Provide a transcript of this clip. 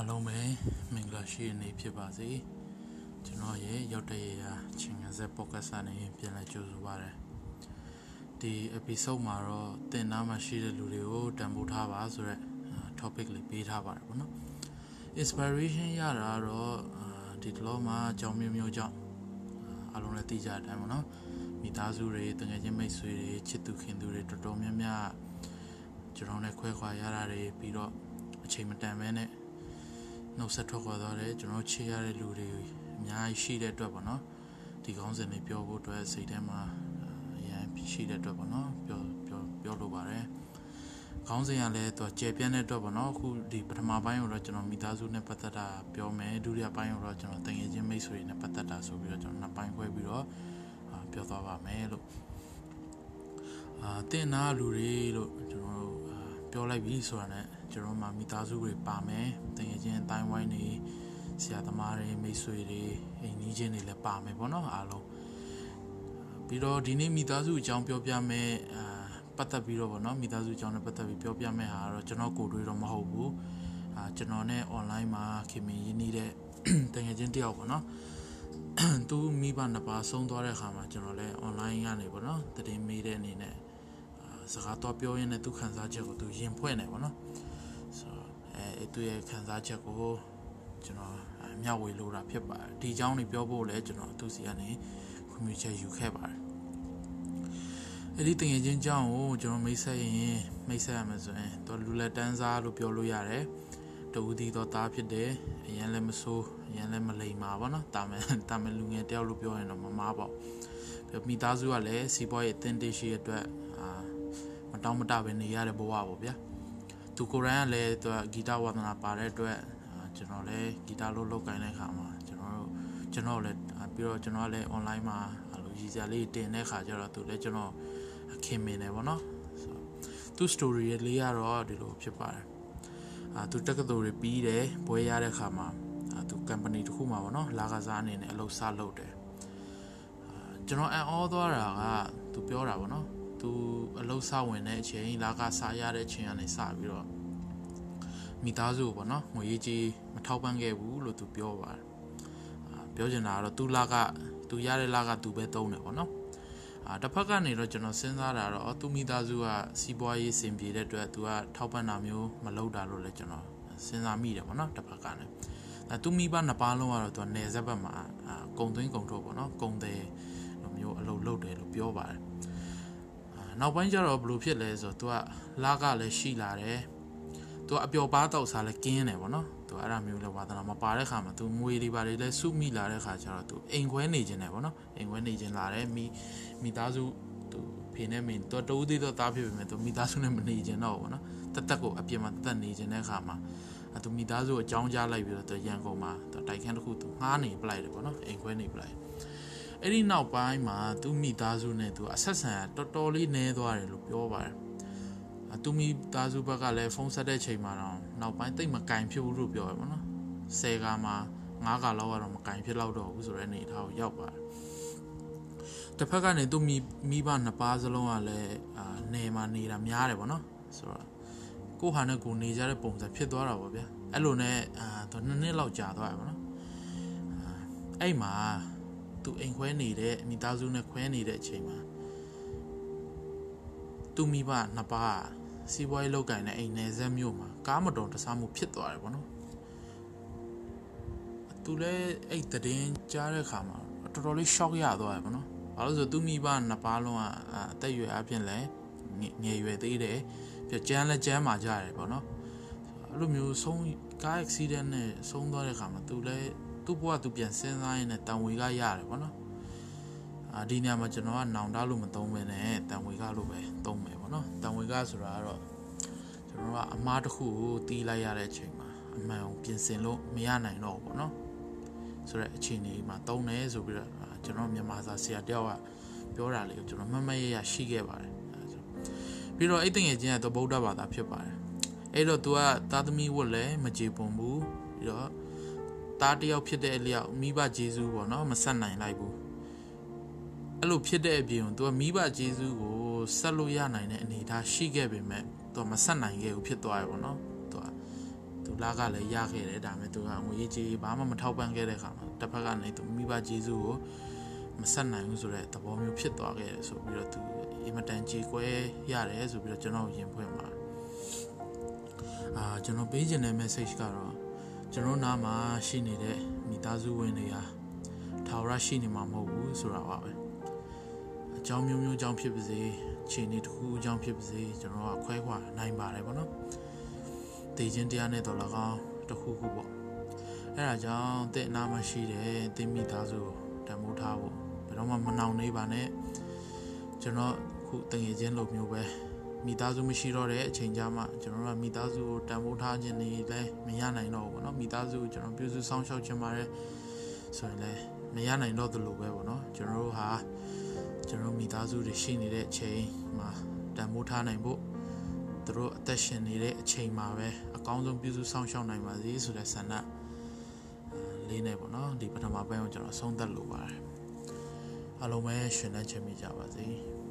အားလုံးပဲမင်္ဂလာရှိတဲ့နေ့ဖြစ်ပါစေကျွန်တော်ရဲ့ရောက်တဲ့ရာချင်းငဆက်ပေါ့ကတ်စာနဲ့ပြန်လည်ကြိုဆိုပါရစေဒီ episode မှာတော့တင်နာမှာရှိတဲ့လူတွေကိုတန်ဖိုးထားပါဆိုတော့ topic လေးပေးထားပါတယ်ပေါ့နော် inspiration ရတာတော့ဒီတလောမှာအကြောင်းမျိုးမျိုးကြောင့်အားလုံးလည်းသိကြတဲ့အတိုင်းပေါ့နော်မိသားစုတွေတငယ်ချင်းမိတ်ဆွေတွေချစ်သူခင်သူတွေတော်တော်များများကျွန်တော်နဲ့ခွဲခွာရတာတွေပြီးတော့အချိန်မတန်မဲနဲ့ နှုတ်ဆက်ထွက်ခွာသွားတယ်ကျွန်တော်ချေရတဲ့လူတွေအများကြီးရှိတဲ့အတွက်ပေါ့နော်ဒီကောင်းစဉ်တွေပြောဖို့အတွက်စိတ်ထဲမှာအရင်ရှိတဲ့အတွက်ပေါ့နော်ပြောပြောပြောလိုပါတယ်ခေါင်းစဉ်ကလည်းသူကျေပြန့်တဲ့အတွက်ပေါ့နော်အခုဒီပထမပိုင်းကိုတော့ကျွန်တော်မိသားစုနဲ့ပတ်သက်တာပြောမယ်ဒုတိယပိုင်းကိုတော့ကျွန်တော်တငယ်ချင်းမိတ်ဆွေတွေနဲ့ပတ်သက်တာဆိုပြီးတော့ကျွန်တော်နှစ်ပိုင်းခွဲပြီးတော့ပြောသွားပါမယ်လို့အာတင်နာလူတွေလို့ကျွန်တော်တို့ပြောလိုက်ပြီဆိုတာနဲ့ ကျွန်တော်မှမိသားစုတွေပါမယ်တကယ်ချင်းအတိုင်းဝိုင်းနေဆရာသမားတွေမိတ်ဆွေတွေအိမ်ကြီးချင်းတွေလည်းပါမယ်ပေါ့နော်အားလုံးပြီးတော့ဒီနေ့မိသားစုအကြောင်းပြောပြမယ်အာပတ်သက်ပြီးတော့ပေါ့နော်မိသားစုအကြောင်းနဲ့ပတ်သက်ပြီးပြောပြမယ်ဟာတော့ကျွန်တော်ကိုယ်တွေတော့မဟုတ်ဘူးအာကျွန်တော်နဲ့ online မှာခင်မင်းရင်းနေတဲ့တကယ်ချင်းတယောက်ပေါ့နော်သူမိဘနှစ်ပါးဆုံးသွားတဲ့ခါမှာကျွန်တော်လည်း online ကနေပေါ့နော်တည်င်းမေးတဲ့အနေနဲ့စကားတော့ပြောရင်းနဲ့သူခံစားချက်ကိုသူရင်ဖွဲ့နေပေါ့နော်ဆိုတော့အဲ သူရဲ့ခံစားချက်ကိုကျွန်တော်မျှဝေလိုတာဖြစ်ပါတယ်ဒီအကြောင်းတွေပြောဖို့လည်းကျွန်တော်သူစီကနေခွင့်ပြုချက်ယူခဲ့ပါတယ်အဲ့ဒီတင်ငယ်ချင်းကြောင်းကိုကျွန်တော်မိတ်ဆက်ရင်မိတ်ဆက်ရမယ်ဆိုရင်သူလူလက်တန်းစားလို့ပြောလို့ရတယ်တူဒီတော့သားဖြစ်တယ်အရင်လည်းမဆိုးအရင်လည်းမလိမ်ပါဘောနော်တာမယ်တာမယ်လူငယ်တယောက်လို့ပြောရင်တော့မမားပေါ့ပြီးမိသားစုကလည်းစီးပွားရေးအသင်းတေးရှိရဲ့အတွက်အာမတောင်းမတပဲနေရတဲ့ဘဝပေါ့ဗျာ သူကိုယ်တိုင်ကလည်းသူကဂီတဝါသနာပါတဲ့အတွက်ကျွန်တော်လည်းဂီတလို့လုပ်ကိုင်းတဲ့ခါမှာကျွန်တော်တို့ကျွန်တော်လည်းပြီးတော့ကျွန်တော်လည်း online မှာအဲ့လိုရည်စရာလေးတင်တဲ့ခါကျတော့သူလည်းကျွန်တော်ခင်မင်တယ်ဗောနော်သူ story လေးရတော့ဒီလိုဖြစ်ပါတယ်အာသူတက္ကသိုလ်တွေပြီးတယ်ဘွဲရတဲ့ခါမှာအာသူ company တစ်ခုမှာဗောနော်လာကစားအနေနဲ့အလုပ်စလုပ်တယ်အာကျွန်တော်အံ့ဩသွားတာကသူပြောတာဗောနော် သူအလုပ်စဝင်တဲ့အချိန်လာကစားရတဲ့အချိန်ကနေစပြီးတော့မိသားစုပေါ့နော်ငွေကြီးမထောက်ပံ့ခဲ့ဘူးလို့သူပြောပါတယ်အာပြောချင်တာကတော့သူလာကသူရတဲ့လာကသူပဲသုံးတယ်ပေါ့နော်အာတစ်ဖက်ကနေတော့ကျွန်တော်စဉ်းစားတာတော့သူမိသားစုကစီးပွားရေးစင်ပြေတဲ့အတွက်သူကထောက်ပံ့တာမျိုးမလုပ်တာလို့လည်းကျွန်တော်စဉ်းစားမိတယ်ပေါ့နော်တစ်ဖက်ကနေအဲသူမိဘနှစ်ပါးလုံးကတော့သူကနေဆက်ဘက်မှာအာကုံသွင်းကုံထုတ်ပေါ့နော်ကုံတယ်လိုမျိုးအလုပ်လုပ်တယ်လို့ပြောပါတယ် နောက်ပိုင်းကျတော့ဘလို့ဖြစ်လဲဆိုတော့ तू ကလာကလည်းရှိလာတယ် तू ကအပျော်ပါတောက်စားလည်းကင်းတယ်ဗောနော် तू အဲ့ဒါမျိုးလည်းဝါသနာမပါတဲ့ခါမှာ तू ငွေတွေပါတွေလည်းစုမိလာတဲ့ခါကျတော့ तू အိမ်ခွဲနေခြင်းတယ်ဗောနော်အိမ်ခွဲနေခြင်းလာတယ်မိမိသားစု तू ဖေနဲ့မင်း तू တူသေးတော့တားဖြစ်ပေမဲ့ तू မိသားစုနဲ့မနေခြင်းတော့ဗောနော်တက်တက်ကိုအပြင်မှာတက်နေခြင်းတဲ့ခါမှာအဲ तू မိသားစုအကြောင်းကြားလိုက်ပြီးတော့ तू ရန်ကုန်မှာ तू တိုက်ခန်းတစ်ခု तू ငှားနေပလိုက်တယ်ဗောနော်အိမ်ခွဲနေပလိုက် အဲ့ဒီနောက်ပိုင်းမှာသူမိသားစုနဲ့သူအဆက်ဆံတော်တော်လေးနဲသွားတယ်လို့ပြောပါတယ်။သူမိသားစုဘက်ကလည်းဖုန်းဆက်တဲ့ချိန်မှာတော့နောက်ပိုင်းတိတ်မကင်ဖြစ်ဘူးလို့ပြောရပါတော့။ဆယ်ကမှာငါးကလောက်ကတော့မကင်ဖြစ်တော့တော့ဘူးဆိုတဲ့အနေအထားကိုရောက်ပါတယ်။တစ်ဖက်ကနေသူမိမိဘနှစ်ပါးစလုံးကလည်းအာနေမှာနေတာများတယ်ပေါ့နော်။ဆိုတော့ကိုဟာနဲ့ကိုနေကြတဲ့ပုံစံဖြစ်သွားတာပေါ့ဗျာ။အဲ့လိုနဲ့အာသူနှစ်နှစ်လောက်ကြာသွားတယ်ပေါ့နော်။အဲ့မှာ သူအိမ်ခွဲနေတဲ့မိသားစုနဲ့ခွဲနေတဲ့အချိန်မှာသူမိဘနှစ်ပါးစီးပွားရေးလုပ်ကိုင်တဲ့အိမ်နယ်ဆက်မြို့မှာကားမတော်တဆမှုဖြစ်သွားတယ်ဗောနော်သူလည်းအဲ့တည်င်းကြားတဲ့ခါမှာတော်တော်လေး shock ရသွားတယ်ဗောနော်ဘာလို့ဆိုသူမိဘနှစ်ပါးလုံးကအသက်အရွယ်အပြင်လည်းငယ်ရွယ်သေးတယ်ပြကြမ်းလည်းကြမ်းမာကြတယ်ဗောနော်အဲ့လိုမျိုးဆုံးကား accident နဲ့ဆုံးသွားတဲ့ခါမှာသူလည်း သူ့ဘဝသူပြန်စဉ်းစားရင်းနဲ့တန်ဝေကရတယ်ပေါ့နော်အာဒီနေရာမှာကျွန်တော်ကနောင်တလို့မသုံးဘဲနဲ့တန်ဝေကလို့ပဲသုံးမယ်ပေါ့နော်တန်ဝေကဆိုတာကတော့ကျွန်တော်ကအမားတစ်ခုကိုတီးလိုက်ရတဲ့အချိန်မှာအမှန်ကိုပြင်ဆင်လို့မရနိုင်တော့ဘူးပေါ့နော်ဆိုတော့အချိန်လေးမှာသုံးတယ်ဆိုပြီးတော့ကျွန်တော်မြန်မာစာဆရာတယောက်ကပြောတာလေးကိုကျွန်တော်မှတ်မှတ်ရရရှိခဲ့ပါတယ်ပြီးတော့အဲ့တငယ်ချင်းကတော့ဗုဒ္ဓဘာသာဖြစ်ပါတယ်အဲ့တော့ तू ကသာသမီဝတ်လည်းမကြေပွန်ဘူးပြီးတော့ သားတယောက်ဖြစ်တဲ့အလျောက်မိဘဂျေဇူးပေါ့နော်မဆက်နိုင်လိုက်ဘူးအဲ့လိုဖြစ်တဲ့အပြင်သူကမိဘဂျေဇူးကိုဆက်လို့ရနိုင်တဲ့အနေအထားရှိခဲ့ပေမဲ့သူကမဆက်နိုင်ခဲ့ဘူးဖြစ်သွားရပေါ့နော်သူကသူသူလာကလည်းရခဲ့တယ်ဒါပေမဲ့သူကငွေကြေးဘာမှမထောက်ပံ့ခဲ့တဲ့ခါမှာတစ်ဖက်ကနေသူမိဘကျေးဇူးကိုမဆက်နိုင်ဘူးဆိုတဲ့သဘောမျိုးဖြစ်သွားခဲ့တယ်ဆိုပြီးတော့သူအင်မတန်ကြေကွဲရတယ်ဆိုပြီးတော့ကျွန်တော်ရင်ဖွင့်ပါအာကျွန်တော်ပေးခြင်းတဲ့ message ကတော့ ကျွန်တော်နားမှာရှိနေတဲ့မိသားစုဝင်တွေဟာထာဝရရှိနေမှာမဟုတ်ဘူးဆိုတာပါပဲအကြောင်းမျိုးမျိုးအကြောင်းဖြစ်ပါစေခြေနေတစ်ခုအကြောင်းဖြစ်ပါစေကျွန်တော်ကခွဲခွာနိုင်ပါတယ်ပေါ့နော်တည်ခြင်းတရားနဲ့တော့၎င်းတစ်ခုခုပေါ့အဲဒါကြောင့်တဲ့နာမှာရှိတဲ့တင်းမိသားစုတန်ဖိုးထားဖို့ဘယ်တော့မှမနှောင်နေပါနဲ့ကျွန်တော်ခုတငယ်ချင်းလိုမျိုးပဲ မိသားစုမရှိတော့တဲ့အချိန်ကြမှာကျွန်တော်တို့ကမိသားစုကိုတန်ဖိုးထားခြင်းနေလဲမရနိုင်တော့ဘူးပေါ့နော်မိသားစုကိုကျွန်တော်ပြုစုစောင့်ရှောက်ခြင်းပါတယ်ဆိုရင်လည်းမရနိုင်တော့သလိုပဲပေါ့နော်ကျွန်တော်တို့ဟာကျွန်တော်မိသားစုတွေရှိနေတဲ့အချိန်မှာတန်ဖိုးထားနိုင်ဖို့သူတို့အသက်ရှင်နေတဲ့အချိန်မှာပဲအကောင်းဆုံးပြုစုစောင့်ရှောက်နိုင်ပါစေဆိုတဲ့ဆန္ဒလေးနဲ့ပေါ့နော်ဒီပထမပိုင်းကိုကျွန်တော်ဆုံးသက်လိုပါတယ်အားလုံးပဲရှင်သန်ချင်မိကြပါစေ။